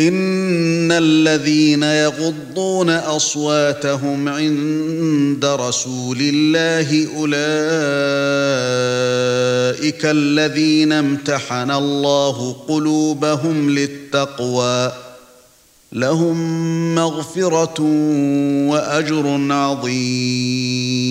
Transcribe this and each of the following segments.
ان الذين يغضون اصواتهم عند رسول الله اولئك الذين امتحن الله قلوبهم للتقوى لهم مغفرة واجر عظيم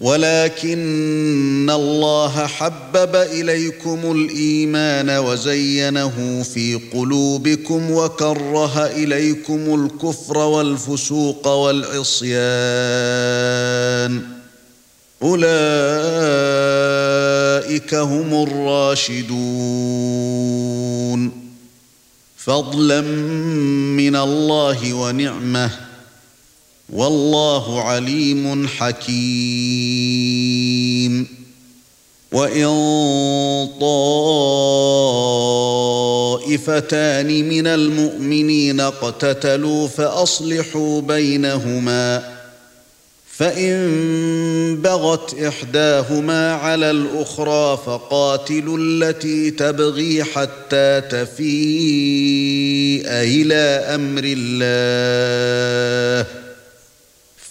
ولكن الله حبب إليكم الإيمان وزينه في قلوبكم وكره إليكم الكفر والفسوق والعصيان. أولئك هم الراشدون. فضلا من الله ونعمة. والله عليم حكيم. وإن طائفتان من المؤمنين اقتتلوا فأصلحوا بينهما فإن بغت إحداهما على الأخرى فقاتلوا التي تبغي حتى تفيء إلى أمر الله.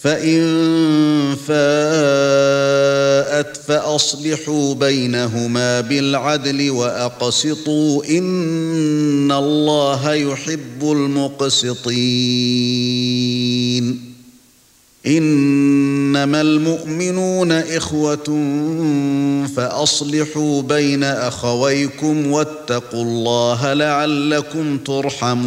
فإن فاءت فأصلحوا بينهما بالعدل وأقسطوا إن الله يحب المقسطين. إنما المؤمنون إخوة فأصلحوا بين أخويكم واتقوا الله لعلكم ترحمون.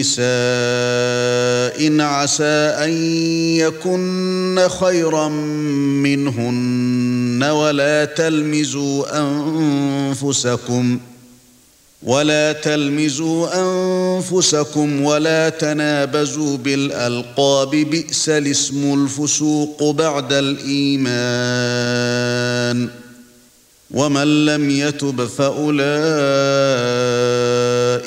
نساء عسى أن يكن خيرا منهن ولا تلمزوا أنفسكم ولا تلمزوا أنفسكم ولا تنابزوا بالألقاب بئس الاسم الفسوق بعد الإيمان ومن لم يتب فأولئك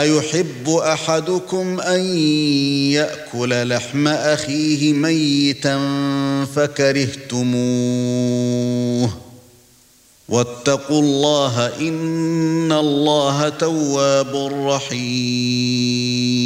أيحب أحدكم أن يأكل لحم أخيه ميتا فكرهتموه؟ واتقوا الله إن الله تواب رحيم.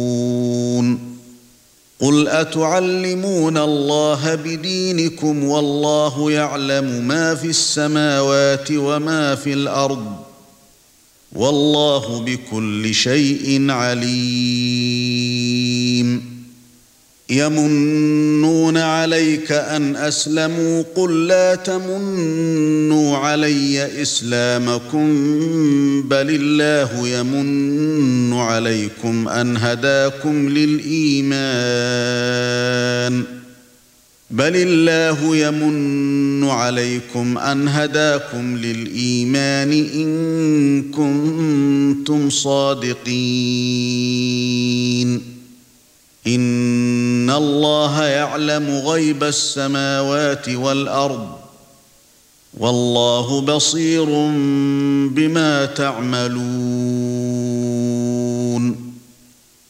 قل اتعلمون الله بدينكم والله يعلم ما في السماوات وما في الأرض والله بكل شيء عليم يمنون عليك أن أسلموا قل لا تمنوا علي إسلامكم بل الله يمن عليكم أن هداكم للإيمان بل الله يمن عليكم أن هداكم للإيمان إن كنتم صادقين ان الله يعلم غيب السماوات والارض والله بصير بما تعملون